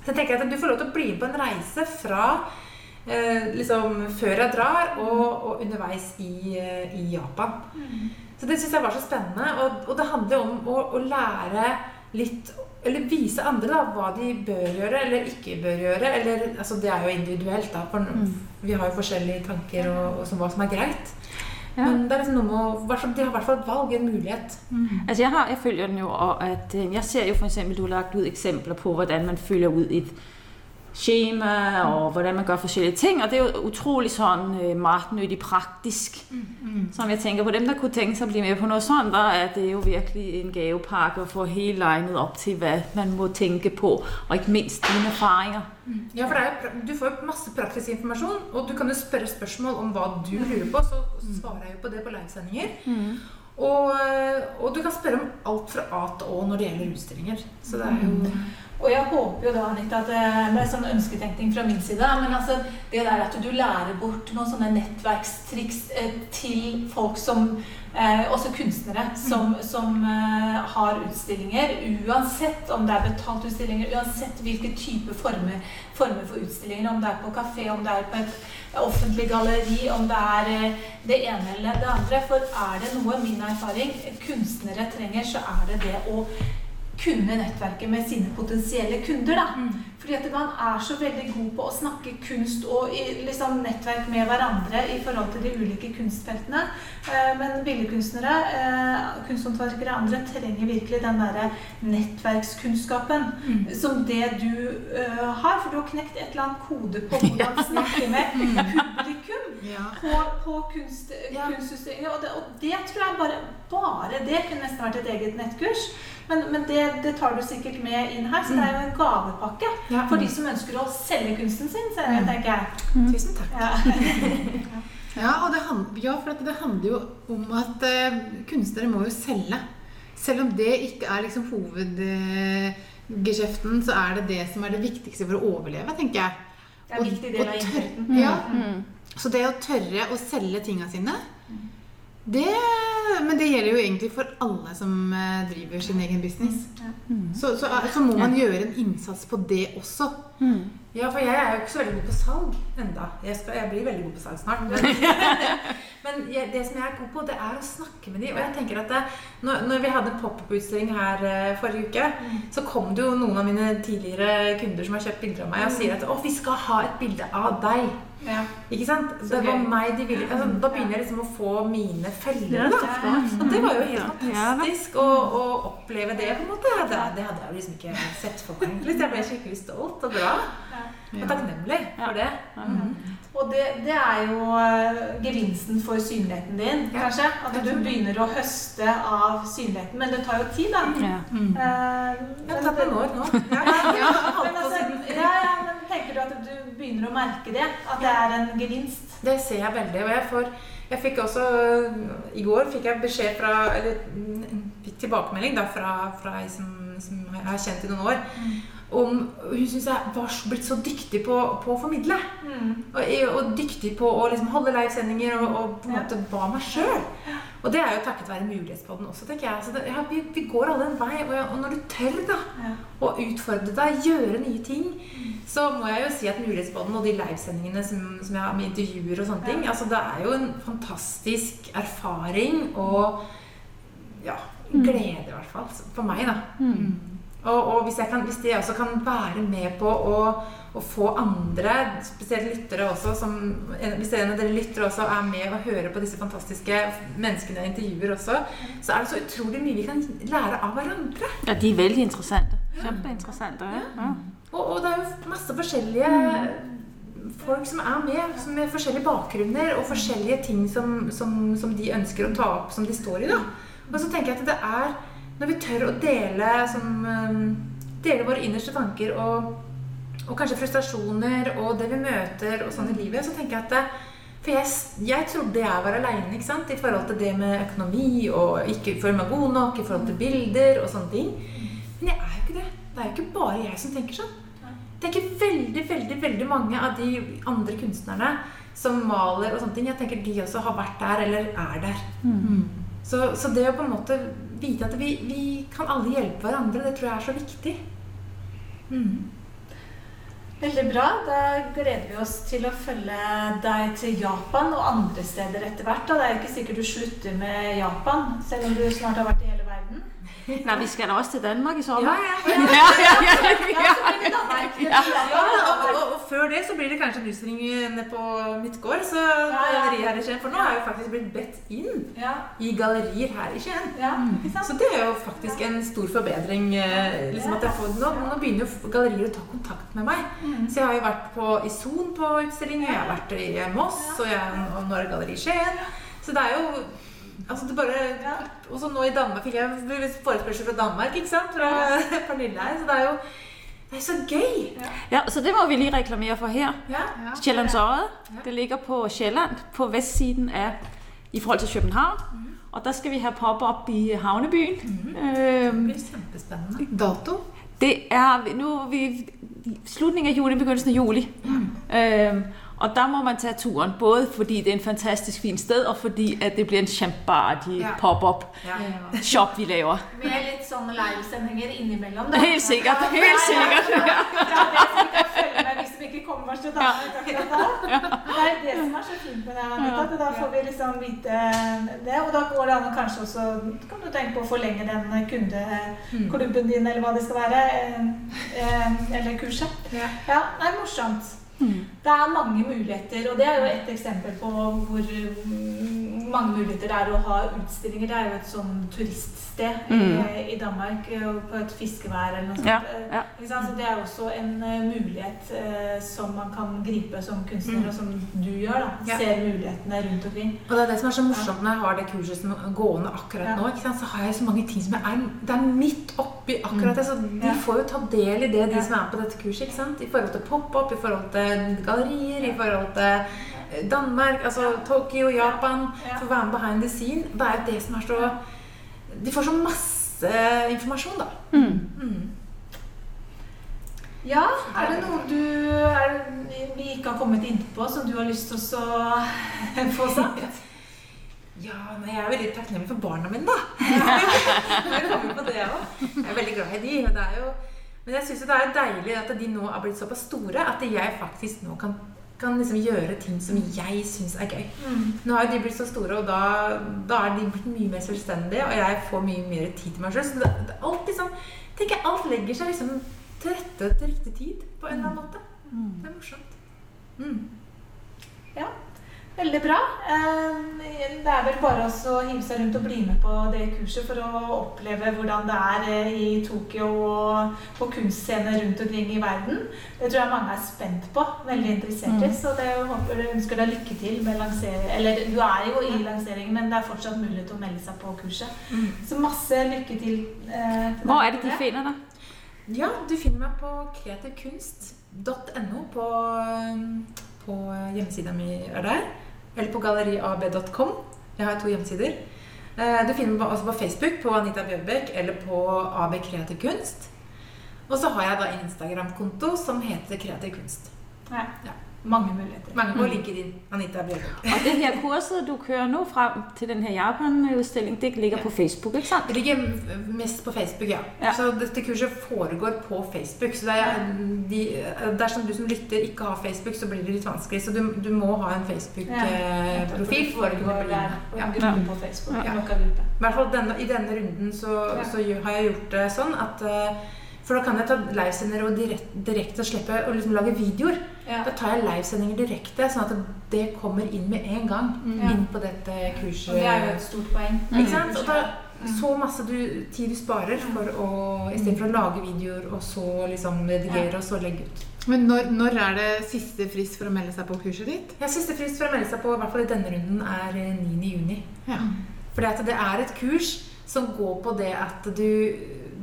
Så jeg tenker at du får lov til å bli med på en reise fra eh, liksom før jeg drar, og, og underveis i, eh, i Japan. Så det syns jeg var så spennende. Og, og det handler jo om å, å lære litt Eller vise andre da, hva de bør gjøre eller ikke bør gjøre. Eller, altså, det er jo individuelt, da. For vi har jo forskjellige tanker og, og som, hva som er greit. Ja. Men det er liksom noe med å, de har i hvert fall et valg, en mulighet. Altså jeg, har, jeg følger den jo, og at øh, jeg ser jo for eksempel, du har lagt ut eksempler på, hvordan man følger ut et schema, og hvordan man gør forskellige ting, og det er jo utrolig sånn matnyttig praktisk, som jeg tenker på dem, der kunne tenke seg å bli med på noe sånt, da er det jo virkelig en gavepakke å få hele legnet opp til, hva man må tenke på, og ikke minst dine erfaringer. Ja, for det er Du får masse praktisk informasjon, og du kan jo spørre spørsmål om hva du lurer på, så svarer jeg jo på det på livesendinger. Og, og du kan spørre om alt fra A til Å når det gjelder utstillinger. Så det er jo Og jeg håper jo da, Anita, at det, det er sånn ønsketenkning fra min side. Men altså, det der at du lærer bort noen sånne nettverkstriks eh, til folk som eh, Også kunstnere som, som eh, har utstillinger. Uansett om det er betalt utstillinger, uansett hvilke type former, former for utstillinger. Om det er på kafé, om det er på et offentlig galleri, om det er eh, det ene eller det andre. For er det noe, min erfaring, kunstnere trenger, så er det det å kunne nettverke med sine potensielle kunder. da. Fordi at man er så veldig god på å snakke kunst og liksom, nettverk med hverandre i forhold til de ulike kunstfeltene. Eh, men billedkunstnere, eh, kunsthåndverkere og andre trenger virkelig den derre nettverkskunnskapen som det du eh, har. For du har knekt et eller annet kode på *laughs* hvordan snakke med publikum Ja. på, på kunst, Ja. kunstutstillinger. Og det, og det tror jeg bare, bare det kunne nesten vært et eget nettkurs. Men, men det, det tar du sikkert med inn her, så det er jo en gavepakke Ja. for de som ønsker å selge kunsten sin, så Mm. tenker jeg. Tusen takk. Ja. *laughs* Ja, og det, hand- ja, for det handler jo om at eh, kunstnere må jo selge. Selv om det ikke er liksom hovedgeskjeften, så er det det som er det viktigste for å overleve, tenker jeg. Det er en viktig del av inntekten. Ja, Mm. Så det å tørre å selge tinga sine det, Men det gjelder jo egentlig for alle som eh, driver sin egen business. Så, så, er- så må man gjøre en innsats på det også. Mm. Ja, for jeg er jo ikke så veldig god på salg enda. Jeg, skal, jeg blir veldig god på salg snart. Men, *laughs* men jeg, det som jeg er god på, det er å snakke med dem. Og jeg tenker at det, når, når vi hadde pop-up-utstilling her eh, forrige uke, så kom det jo noen av mine tidligere kunder som har kjøpt bilder av meg, og sier at å, vi skal ha et bilde av deg. Ja. Ikke sant? Så Det var gøy. meg de ville altså, Da begynner jeg liksom å få mine feller. Da. Og det var jo helt fantastisk å, å oppleve det. på en måte. Det, det hadde jeg liksom ikke sett for meg jeg ble skikkelig stolt og glad. Og takknemlig for det. Og det, det er jo eh, gevinsten for synligheten din, Ja. kanskje. At du begynner å høste av synligheten. Men det tar jo tid, da. Ja. Eh, Det tar noen år nå. Ja. Ja, men, altså, ja, ja, men tenker du at du begynner å merke det? At det er en gevinst? Det ser jeg veldig. Og jeg får jeg fikk også I går fikk jeg beskjed fra Eller mm, fikk tilbakemelding da, fra, fra ei som, som jeg har kjent i noen år. Om, hun syns jeg var blitt så dyktig på, på å formidle. Mm. Og, og dyktig på å liksom holde livesendinger og, og på en måte ba meg sjøl. Og det er jo takket være Mulighetspodden også, tenker jeg. Så det, ja, vi, vi går alle en vei. Og, og når du tør da, Ja. å utfordre deg, gjøre nye ting, så må jeg jo si at Mulighetspodden og de livesendingene som, som jeg har med intervjuer og sånne ting, altså det er jo en fantastisk erfaring og ja, glede i hvert fall. For meg, da. Mm. Og, og hvis, kan, hvis de også kan være med på å, å få andre, spesielt lyttere også som, Hvis en av dere lyttere også er med og hører på disse fantastiske menneskene jeg intervjuer også, så er det så utrolig mye vi kan lære av hverandre. ja, de er veldig interessante. Kjempeinteressante. Ja. Ja. Og, og det er jo masse forskjellige folk som er med, som med forskjellige bakgrunner og forskjellige ting som, som, som de ønsker å ta opp, som de står i. da. Og så tenker jeg at det er når vi tør å dele, som, um, dele våre innerste tanker og, og kanskje frustrasjoner og det vi møter og sånn i livet, så tenker jeg at det, For jeg, jeg trodde jeg var aleine i forhold til det med økonomi og ikke føle meg god nok i forhold til bilder og sånne ting. Men jeg er jo ikke det. Det er jo ikke bare jeg som tenker sånn. Jeg tenker veldig, veldig, veldig mange av de andre kunstnerne som maler og sånne ting, jeg tenker de også har vært der eller er der. Så, så det å på en måte vite at vi, vi kan alle hjelpe hverandre, det tror jeg er så viktig. Veldig bra. Da gleder vi oss til å følge deg til Japan og andre steder etter hvert. Og det er jo ikke sikkert du slutter med Japan, selv om du snart har vært i hele verden. *laughs* Nei, vi skal da også til Danmark i sommer. ja, ja, *laughs* ja, ja, Ja, ja, ja, ja, ja, Ja, før det så blir det kanskje en utstilling nede på Midtgård. Så ja. galleri her i Skien. For nå har jeg jo faktisk blitt bedt inn i gallerier her i Skien. ja. Så det er jo faktisk en stor forbedring. eh, Liksom at jeg får, nå, nå begynner jo gallerier å ta kontakt med meg. Så jeg har jo vært på, i Son på utstilling, jeg har vært i Moss, og, jeg, og nå er det Galleri Skien. Så det er jo Altså det bare Ja. Og så nå i Danmark fikk jeg forespørsel fra Danmark, ikke sant? Fra *laughs* Pernille her. Så det er jo Det er så gøy. Ja, så det må vi lige reklamere for her. Ja. Sjællandsøjet. Det ligger på Sjælland, på vestsiden af, i forhold til København. Og der skal vi have pop-up i Havnebyen. Det Øhm, blir kjempespennende. Dato? Det er Nå er vi slutningen av juni, begynnelsen av juli. Øhm, og der må man tage turen, både fordi det er en fantastisk fin sted, og fordi at det bliver en champagne Ja. pop-up Ja. shop, vi laver. Med litt sånne livesendinger innimellom. da. Helt sikkert, Ja, helt det er- sikkert. Ja, er hvis de ikke kommer til Danmark akkurat. Det er det som er så fint med det. At Da får vi liksom vite det, og da går det an å kanskje også kan du tenke på å forlenge den kundeklubben din, eller hva det skal være, eh, eh, eller kurset. Ja. Ja, det er morsomt. Det er mange muligheter, og det er jo et eksempel på hvor mm, mange muligheter det er å ha utstillinger. Det er jo et sånn turiststed Mm. i, i Danmark, eh, på et fiskevær eller noe sånt. Ja, Eh, ja. Ikke sant? Så det er også en eh, mulighet eh, som man kan gripe som kunstner, Mm. og som du gjør. da. Ja. Ser mulighetene rundt omkring. Og det er det som er så morsomt når jeg har det kurset som gående akkurat Ja. nå. Ikke sant? Så har jeg så mange ting som jeg er, det er midt oppi akkurat det. Så de får jo ta del i det, de som er på dette kurset. Ikke sant? I forhold til pop-up, i forhold til gallerier, i forhold til eh, Danmark, altså Tokyo, Japan. Ja. Få være med behind the scene. Det er jo det som er så De får så masse informasjon, da. Mm. Mm. Ja, er det noe du er, vi ikke har kommet innpå, som du har lyst til å *laughs* få sagt? *laughs* Ja, men jeg er veldig takknemlig for barna mine, da. *laughs* jeg kommer på det også. Jeg er veldig glad i de. og Det er jo, men jeg syns det er deilig at de nå er blitt såpass store at jeg faktisk nå kan, kan liksom gjøre ting som jeg syns er gøy. Mm. Nå har de blitt så store, og da, da er de blitt mye mer selvstendige, og jeg får mye mer tid til meg sjøl. Så det, det, alt liksom, tenker jeg, alt legger seg liksom til rette til riktig tid på en eller annen måte. Det er morsomt. Mm. Ja, veldig bra. Det er vel bare også å hive seg rundt og bli med på det kurset for å oppleve hvordan det er eh, i Tokyo og på kunstscener rundt omkring i verden. Det tror jeg mange er spent på, veldig interessert i. Så det håper jeg ønsker deg lykke til med lansering. Eller du er jo i lanseringen, men det er fortsatt mulighet til å melde seg på kurset. Mm. Så masse lykke til. eh, til Hva er det, de finner, da? Ja, du finner meg på kreativkunst.no på, på hjemmesida mi er der. Eller på galleriab.com. Jeg har to hjemmesider. Eh, Du finner meg også på Facebook på Anita Bjørbekk eller på AB Kreativ Kunst. Og så har jeg da en Instagram-konto som heter Kreativ Kunst. Ja. Ja. Mange muligheter. Mange på LinkedIn. Anita Bjørgen. Og det her kurset, du kører nå frem til den her Japan-udstilling, det ligger på Facebook, ikke sant? Det ligger mest på Facebook, ja. Ja. Så dette kurset foregår på Facebook. Så det er, de, dersom du som lytter ikke har Facebook, så blir det litt vanskelig. Så du, du må ha en Facebook-profil for å kunne bli med. Ja. Ja. I hvert fall denne, I denne runden så, Ja. så har jeg gjort det sånn at eh, For da kan jeg ta livesendere og direkte, direkt slippe å liksom lage videoer. Ja. Da tar jeg livesendinger direkte, sånn at det kommer inn med en gang. Mm. Inn på dette kurset. Og det er jo et stort poeng. Ikke sant? Og da, Mm. så masse du, tid du sparer for å istedenfor å lage videoer og så liksom redigere og så legge ut. Men når, når er det siste frist for å melde seg på kurset ditt? Ja, Siste frist for å melde seg på, i hvert fall i denne runden, er eh, 9. juni. Ja. Fordi at det er et kurs som går på det at du,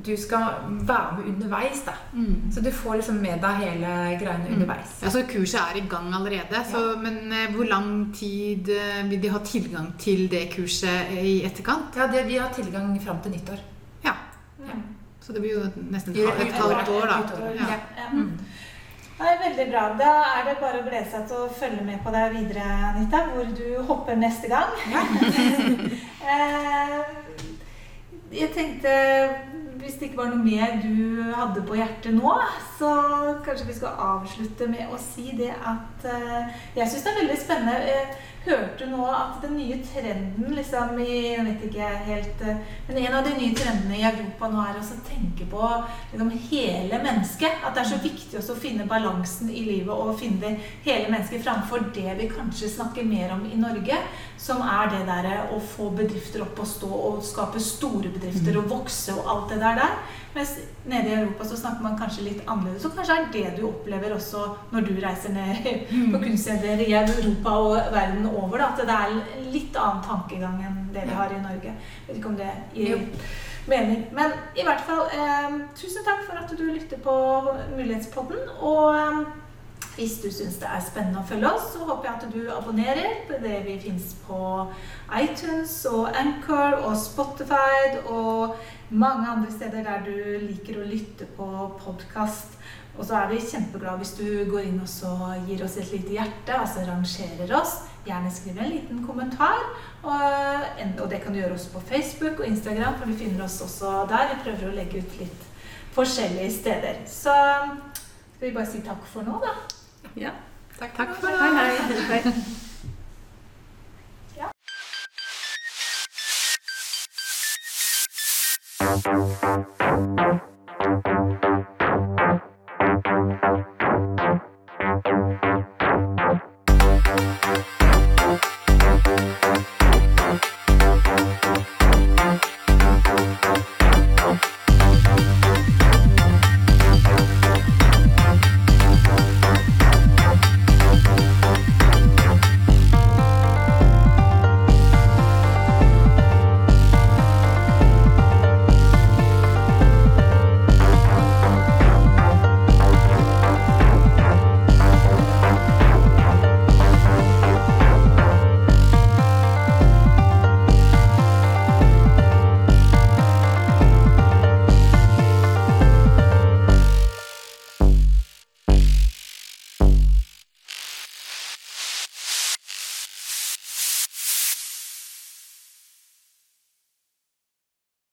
du skal være med underveis. da. Mm. Så du får liksom med deg hele greiene underveis. Ja, så kurset er i gang allerede. Så, Men eh, hvor lang tid eh, vil de ha tilgang til det kurset i etterkant? Ja, det, Vi har tilgang fram til nyttår. Ja, Mm. Så det blir jo nesten et halvt år, da. ut året. Ja. Ja. Mm. Nei, veldig bra. Da er det bare å glede seg til å følge med på deg videre, Anita, hvor du hopper neste gang. *laughs* Eh, jeg tenkte hvis det ikke var noe mer du hadde på hjertet nå, så kanskje vi skal avslutte med å si det at eh, jeg syns det er veldig spennende. Hørte nå at den nye trenden liksom i Jeg vet ikke helt eh, Men en av de nye trendene i Europa nå er å tenke på liksom, hele mennesket. At det er så viktig å finne balansen i livet og finne det hele mennesket framfor det vi kanskje snakker mer om i Norge, som er det derre å få bedrifter opp og stå og skape store bedrifter og vokse og alt det der der. Mens nede i Europa så snakker man kanskje litt annerledes. Og kanskje er det du opplever også når du reiser ned *laughs* på kunststeder i Europa og verden over, da, at det er en litt annen tankegang enn det vi har i Norge. Jeg vet ikke om det gir mening. Men i hvert fall, eh, tusen takk for at du lytter på Mulighetspodden. Og eh, Hvis du syns det er spennende å følge oss, så håper jeg at du abonnerer på det vi fins på iTunes og Anchor og Spotify og mange andre steder der du liker å lytte på podkast. Og så er vi kjempeglade hvis du går inn og så gir oss et lite hjerte, altså rangerer oss. Gjerne skriv en liten kommentar. Og, og det kan du gjøre også på Facebook og Instagram, for du finner oss også der. Vi prøver å legge ut litt forskjellige steder. Så skal vi bare si takk for nå, da. Ja. Takk, Takk for nå. Hei, hei. *laughs* hej.